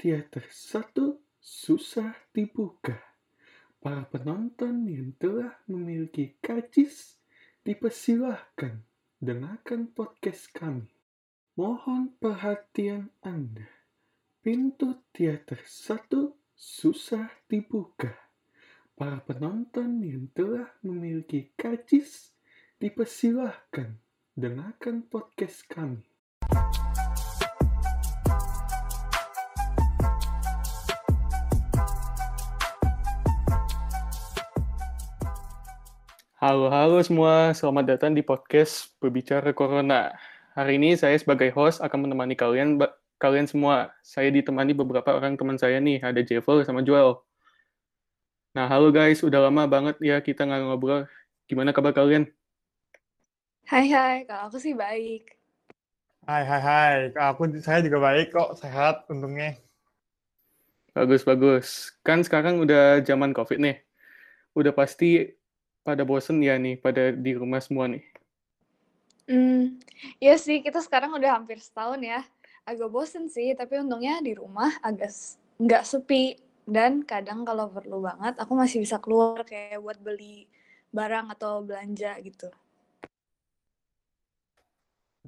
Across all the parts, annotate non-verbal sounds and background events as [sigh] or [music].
teater satu susah dibuka. Para penonton yang telah memiliki karcis dipersilahkan dengarkan podcast kami. Mohon perhatian Anda. Pintu teater satu susah dibuka. Para penonton yang telah memiliki karcis dipersilahkan dengarkan podcast kami. Halo, halo semua. Selamat datang di podcast Berbicara Corona. Hari ini saya sebagai host akan menemani kalian kalian semua. Saya ditemani beberapa orang teman saya nih. Ada Jevel sama Joel. Nah, halo guys. Udah lama banget ya kita nggak ngobrol. Gimana kabar kalian? Hai, hai. Kalau aku sih baik. Hai, hai, hai. Aku saya juga baik kok. Sehat untungnya. Bagus, bagus. Kan sekarang udah zaman COVID nih. Udah pasti pada bosen ya nih, pada di rumah semua nih? Hmm, iya sih, kita sekarang udah hampir setahun ya. Agak bosen sih, tapi untungnya di rumah agak nggak sepi. Dan kadang kalau perlu banget, aku masih bisa keluar kayak buat beli barang atau belanja gitu.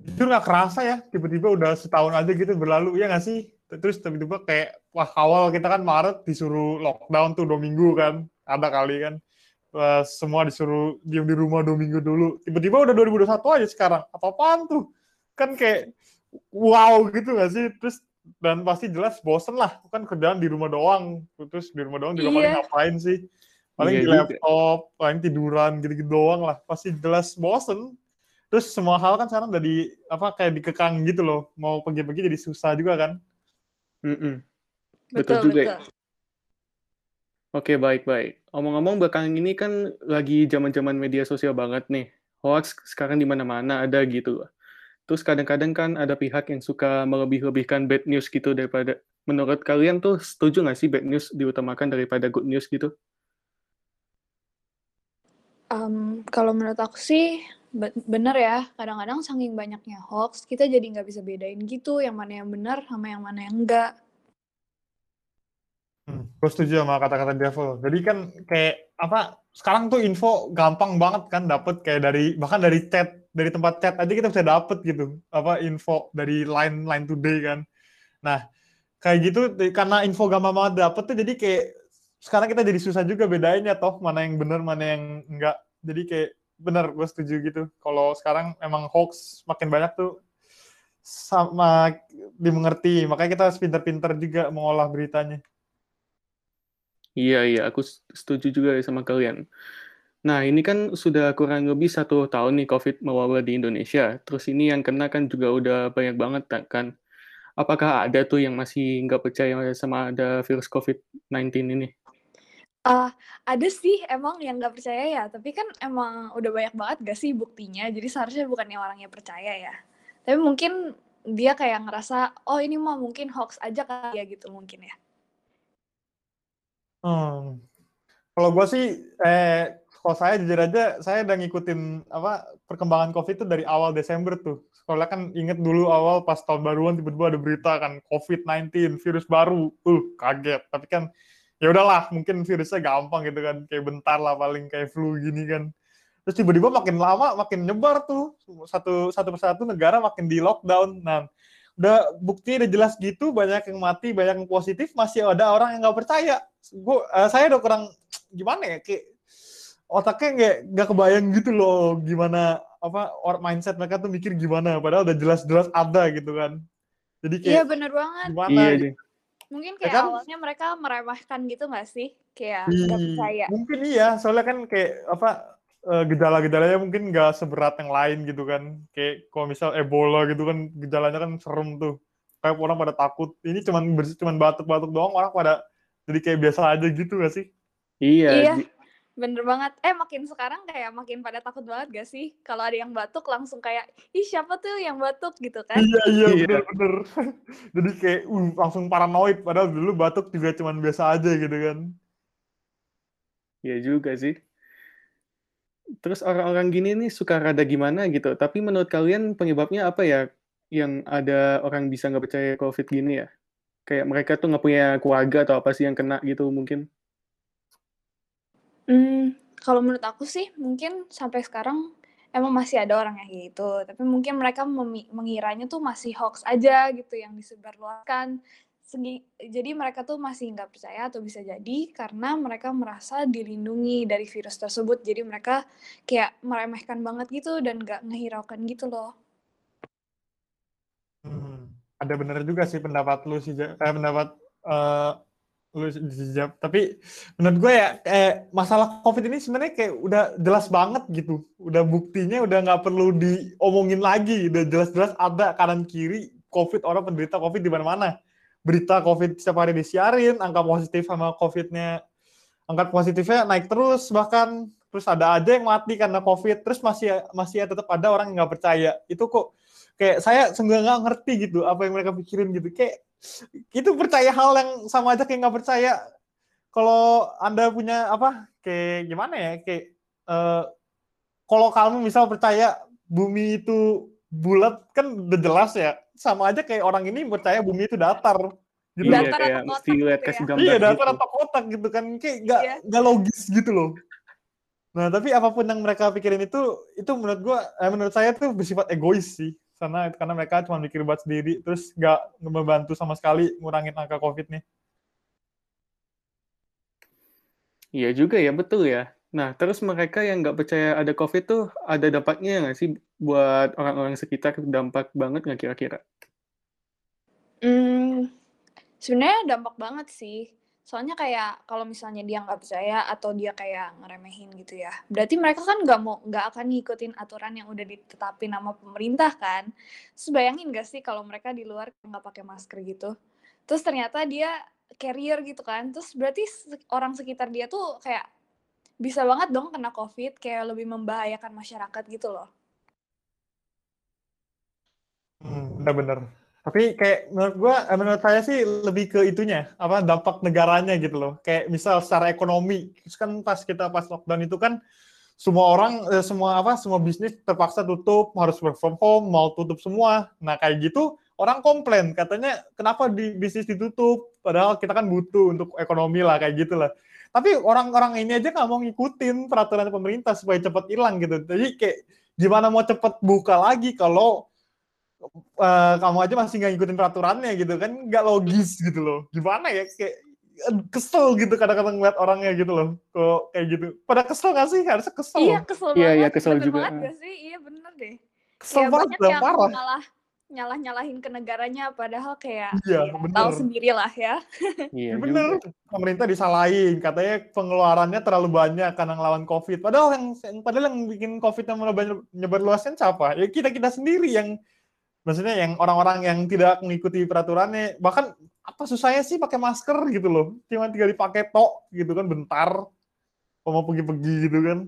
Jujur nggak kerasa ya, tiba-tiba udah setahun aja gitu berlalu, ya nggak sih? Terus tiba-tiba kayak, wah awal kita kan Maret disuruh lockdown tuh dua minggu kan, ada kali kan uh, semua disuruh diam di rumah dua minggu dulu. Tiba-tiba udah 2021 aja sekarang. Apa-apaan tuh? Kan kayak wow gitu gak sih? Terus dan pasti jelas bosen lah. Kan kerjaan di rumah doang. Terus di rumah doang juga iya. paling ngapain sih? Paling iya, di laptop, juga. paling tiduran gitu-gitu doang lah. Pasti jelas bosen. Terus semua hal kan sekarang udah di apa kayak dikekang gitu loh. Mau pergi-pergi jadi susah juga kan? Mm -mm. Betul, betul juga. Betul. Oke, baik-baik. Omong-omong belakangan ini kan lagi zaman-zaman media sosial banget nih. Hoax sekarang di mana-mana ada gitu. Terus kadang-kadang kan ada pihak yang suka melebih-lebihkan bad news gitu daripada menurut kalian tuh setuju nggak sih bad news diutamakan daripada good news gitu? Um, kalau menurut aku sih bener ya. Kadang-kadang saking banyaknya hoax, kita jadi nggak bisa bedain gitu yang mana yang benar sama yang mana yang enggak. Hmm, gue setuju sama kata-kata Devil. Jadi kan kayak apa? Sekarang tuh info gampang banget kan dapet kayak dari bahkan dari chat dari tempat chat aja kita bisa dapet gitu apa info dari line line today kan. Nah kayak gitu karena info gampang banget dapet tuh jadi kayak sekarang kita jadi susah juga bedainnya toh mana yang benar mana yang enggak. Jadi kayak benar gue setuju gitu. Kalau sekarang emang hoax makin banyak tuh sama dimengerti. Makanya kita harus pinter-pinter juga mengolah beritanya. Iya, iya, aku setuju juga sama kalian. Nah, ini kan sudah kurang lebih satu tahun nih COVID mewabah di Indonesia. Terus ini yang kena kan juga udah banyak banget kan. Apakah ada tuh yang masih nggak percaya sama ada virus COVID-19 ini? Uh, ada sih emang yang nggak percaya ya, tapi kan emang udah banyak banget gak sih buktinya, jadi seharusnya bukannya orangnya percaya ya. Tapi mungkin dia kayak ngerasa, oh ini mah mungkin hoax aja kali ya gitu mungkin ya. Hmm. Kalau gue sih, eh, kalau saya jujur aja, saya udah ngikutin apa perkembangan COVID itu dari awal Desember tuh. Sekolah kan inget dulu awal pas tahun baruan tiba-tiba ada berita kan COVID-19 virus baru, uh kaget. Tapi kan ya udahlah, mungkin virusnya gampang gitu kan, kayak bentar lah paling kayak flu gini kan. Terus tiba-tiba makin lama makin nyebar tuh satu satu persatu negara makin di lockdown. Nah, udah bukti udah jelas gitu banyak yang mati banyak yang positif masih ada orang yang nggak percaya. Gua uh, saya udah kurang [tsk] gimana ya kayak otaknya nggak nggak kebayang gitu loh gimana apa or mindset mereka tuh mikir gimana padahal udah jelas-jelas ada gitu kan. Jadi kayak iya bener banget. gimana iya, gitu. mungkin ya kayak ya kan? awalnya mereka meremehkan gitu nggak sih? Kayak nggak percaya. mungkin iya. Soalnya kan kayak apa uh, gejala-gejalanya mungkin nggak seberat yang lain gitu kan. Kayak kalau misal Ebola gitu kan gejalanya kan serem tuh. Kayak orang pada takut. Ini cuman cuman batuk-batuk doang orang pada jadi kayak biasa aja gitu gak sih? Iya. Iya. Bener banget. Eh makin sekarang kayak makin pada takut banget gak sih? Kalau ada yang batuk langsung kayak, ih siapa tuh yang batuk gitu kan? Iya iya, iya. bener-bener. [laughs] jadi kayak uh, langsung paranoid. Padahal dulu batuk juga cuman biasa aja gitu kan. Iya juga sih terus orang-orang gini nih suka rada gimana gitu. Tapi menurut kalian penyebabnya apa ya yang ada orang bisa nggak percaya COVID gini ya? Kayak mereka tuh nggak punya keluarga atau apa sih yang kena gitu mungkin? Hmm, kalau menurut aku sih mungkin sampai sekarang emang masih ada orang yang gitu, tapi mungkin mereka mengiranya tuh masih hoax aja gitu yang disebarluaskan. Jadi mereka tuh masih nggak percaya atau bisa jadi karena mereka merasa dilindungi dari virus tersebut, jadi mereka kayak meremehkan banget gitu dan nggak ngehiraukan gitu loh. Hmm, ada bener juga sih pendapat lu sih, eh, pendapat uh, lu dijawab. Tapi menurut gue ya, eh, masalah COVID ini sebenarnya kayak udah jelas banget gitu. Udah buktinya udah nggak perlu diomongin lagi. Udah jelas-jelas ada kanan kiri COVID orang penderita COVID di mana-mana. Berita COVID setiap hari disiarin, angka positif sama COVID-nya, angka positifnya naik terus bahkan. Terus ada aja yang mati karena COVID, terus masih masih tetap ada orang yang nggak percaya. Itu kok kayak saya seenggak nggak ngerti gitu apa yang mereka pikirin gitu. Kayak itu percaya hal yang sama aja kayak nggak percaya. Kalau anda punya apa kayak gimana ya kayak uh, kalau kamu misal percaya bumi itu bulat kan udah jelas ya sama aja kayak orang ini percaya bumi itu datar gitu. Iya, datar kayak mesti lihat gitu kasih ya? gambar iya datar gitu. atau kotak gitu kan kayak nggak iya. nggak logis gitu loh nah tapi apa pun yang mereka pikirin itu itu menurut gua eh, menurut saya tuh bersifat egois sih karena karena mereka cuma mikir buat sendiri terus nggak membantu sama sekali ngurangin angka covid nih iya juga ya betul ya nah terus mereka yang nggak percaya ada covid tuh ada dampaknya nggak sih buat orang-orang sekitar? Dampak banget nggak kira-kira? Hmm, sebenarnya dampak banget sih. Soalnya kayak kalau misalnya dia nggak percaya atau dia kayak ngeremehin gitu ya berarti mereka kan nggak mau nggak akan ngikutin aturan yang udah ditetapin nama pemerintah kan. Terus bayangin gak sih kalau mereka di luar nggak pakai masker gitu? Terus ternyata dia carrier gitu kan? Terus berarti orang sekitar dia tuh kayak bisa banget dong kena covid kayak lebih membahayakan masyarakat gitu loh hmm, bener-bener tapi kayak menurut gua, eh, menurut saya sih lebih ke itunya, apa dampak negaranya gitu loh. Kayak misal secara ekonomi, kan pas kita pas lockdown itu kan semua orang, eh, semua apa, semua bisnis terpaksa tutup, harus work from home, mau tutup semua. Nah kayak gitu orang komplain, katanya kenapa di bisnis ditutup, padahal kita kan butuh untuk ekonomi lah kayak gitulah. Tapi orang-orang ini aja nggak mau ngikutin peraturan pemerintah supaya cepat hilang gitu. Jadi kayak gimana mau cepat buka lagi kalau uh, kamu aja masih nggak ngikutin peraturannya gitu? Kan nggak logis gitu loh. Gimana ya? Kayak kesel gitu kadang-kadang ngeliat orangnya gitu loh. Kok kayak gitu. Pada kesel gak sih? Harusnya kesel. Iya kesel iya, banget. iya kesel juga. banget gak sih? Iya bener deh. Kesel ya, banget banyak yang parah. malah nyalah nyalahin ke negaranya padahal kayak iya, ya, tahu sendiri lah ya. Iya bener. pemerintah disalahin katanya pengeluarannya terlalu banyak karena ngelawan covid. Padahal yang padahal yang bikin covid yang mulai banyak nyebar luasnya siapa? Ya kita kita sendiri yang maksudnya yang orang-orang yang tidak mengikuti peraturannya. Bahkan apa susahnya sih pakai masker gitu loh? Cuma tinggal dipakai tok gitu kan bentar. Mau pergi-pergi gitu kan?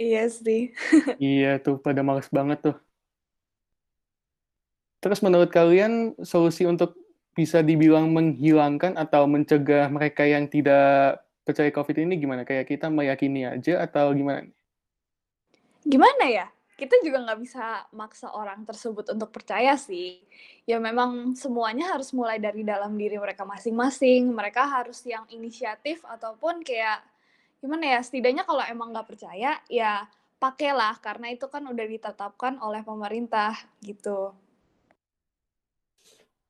Iya sih. Iya tuh pada males banget tuh terus menurut kalian solusi untuk bisa dibilang menghilangkan atau mencegah mereka yang tidak percaya COVID ini gimana? Kayak kita meyakini aja atau gimana? Gimana ya? kita juga nggak bisa maksa orang tersebut untuk percaya sih. Ya memang semuanya harus mulai dari dalam diri mereka masing-masing. Mereka harus yang inisiatif ataupun kayak gimana ya, setidaknya kalau emang nggak percaya, ya pakailah karena itu kan udah ditetapkan oleh pemerintah gitu.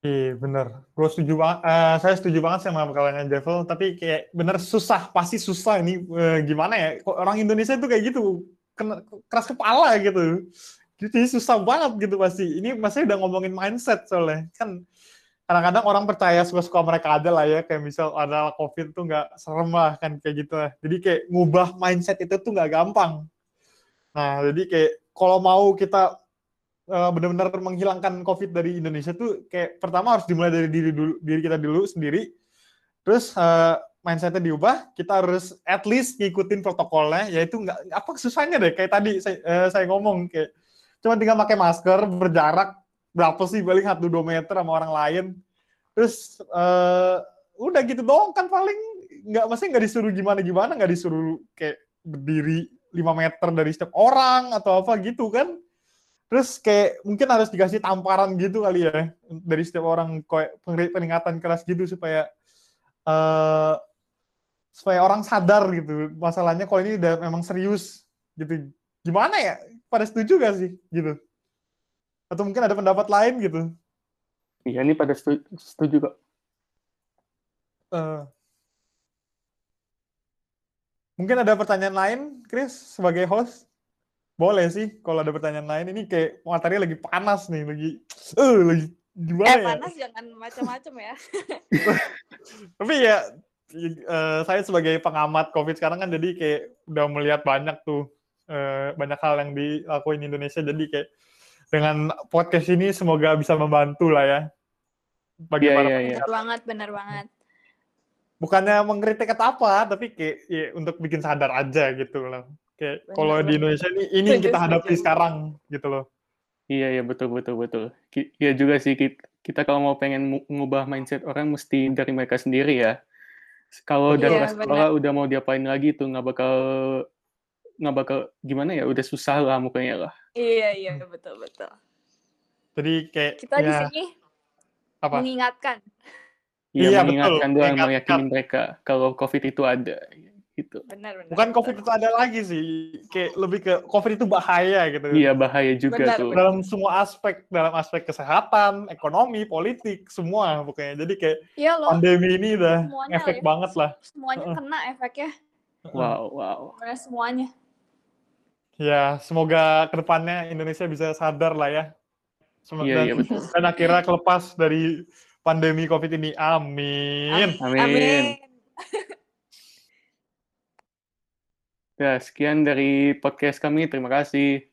Iya bener, gue setuju banget. Uh, saya setuju banget sama kalangan Devil, tapi kayak bener susah, pasti susah ini uh, gimana ya? Kok orang Indonesia tuh kayak gitu, kena, keras kepala gitu. Jadi susah banget gitu pasti. Ini masih udah ngomongin mindset soalnya. Kan kadang-kadang orang percaya suka-suka mereka ada lah ya. Kayak misal ada COVID tuh nggak serem lah kan kayak gitu lah. Jadi kayak ngubah mindset itu tuh nggak gampang. Nah jadi kayak kalau mau kita uh, benar-benar menghilangkan COVID dari Indonesia tuh kayak pertama harus dimulai dari diri dulu, diri kita dulu sendiri. Terus uh, mindsetnya diubah, kita harus at least ngikutin protokolnya, yaitu nggak apa susahnya deh kayak tadi saya, eh, saya ngomong kayak cuma tinggal pakai masker, berjarak berapa sih paling satu dua meter sama orang lain, terus eh, udah gitu doang kan paling nggak masih nggak disuruh gimana gimana, nggak disuruh kayak berdiri 5 meter dari setiap orang atau apa gitu kan. Terus kayak mungkin harus dikasih tamparan gitu kali ya dari setiap orang kayak peringatan keras gitu supaya uh, supaya orang sadar gitu masalahnya kalau ini udah memang serius gitu. Gimana ya? Pada setuju gak sih gitu? Atau mungkin ada pendapat lain gitu? Iya, ini pada setuju, setuju kok. Uh, mungkin ada pertanyaan lain, Chris, sebagai host? Boleh sih, kalau ada pertanyaan lain. Ini kayak materi lagi panas nih, lagi, uh, lagi gimana eh, ya? panas jangan macam-macam ya. [laughs] Tapi ya, uh, saya sebagai pengamat COVID sekarang kan jadi kayak udah melihat banyak tuh, uh, banyak hal yang dilakuin Indonesia. Jadi kayak dengan podcast ini semoga bisa membantu lah ya bagi yeah, para yeah, yeah. Benar banget, benar banget. Bukannya mengkritik atau apa, tapi kayak ya, untuk bikin sadar aja gitu loh. Kayak kalau di Indonesia ini ini yang kita [laughs] hadapi sekarang gitu loh. Iya iya betul betul betul. Iya juga sih kita, kita kalau mau pengen mengubah mindset orang mesti dari mereka sendiri ya. Kalau dari yeah, sekolah udah mau diapain lagi tuh nggak bakal nggak bakal gimana ya udah susah lah mukanya lah iya iya betul betul jadi kayak kita ya, di sini apa? mengingatkan iya, iya mengingatkan betul. doang meyakini mereka kalau covid itu ada gitu benar, benar, bukan covid itu ada lagi sih kayak lebih ke covid itu bahaya gitu iya bahaya juga benar, tuh dalam semua aspek dalam aspek kesehatan ekonomi politik semua pokoknya jadi kayak iya loh. pandemi ini udah semuanya efek ya, banget lah semuanya kena efeknya wow wow semuanya Ya, semoga ke depannya Indonesia bisa sadar lah ya. Semoga iya, iya, betul. dan akhirnya kelepas dari pandemi COVID ini. Amin. Amin. Amin. Ya, sekian dari podcast kami. Terima kasih.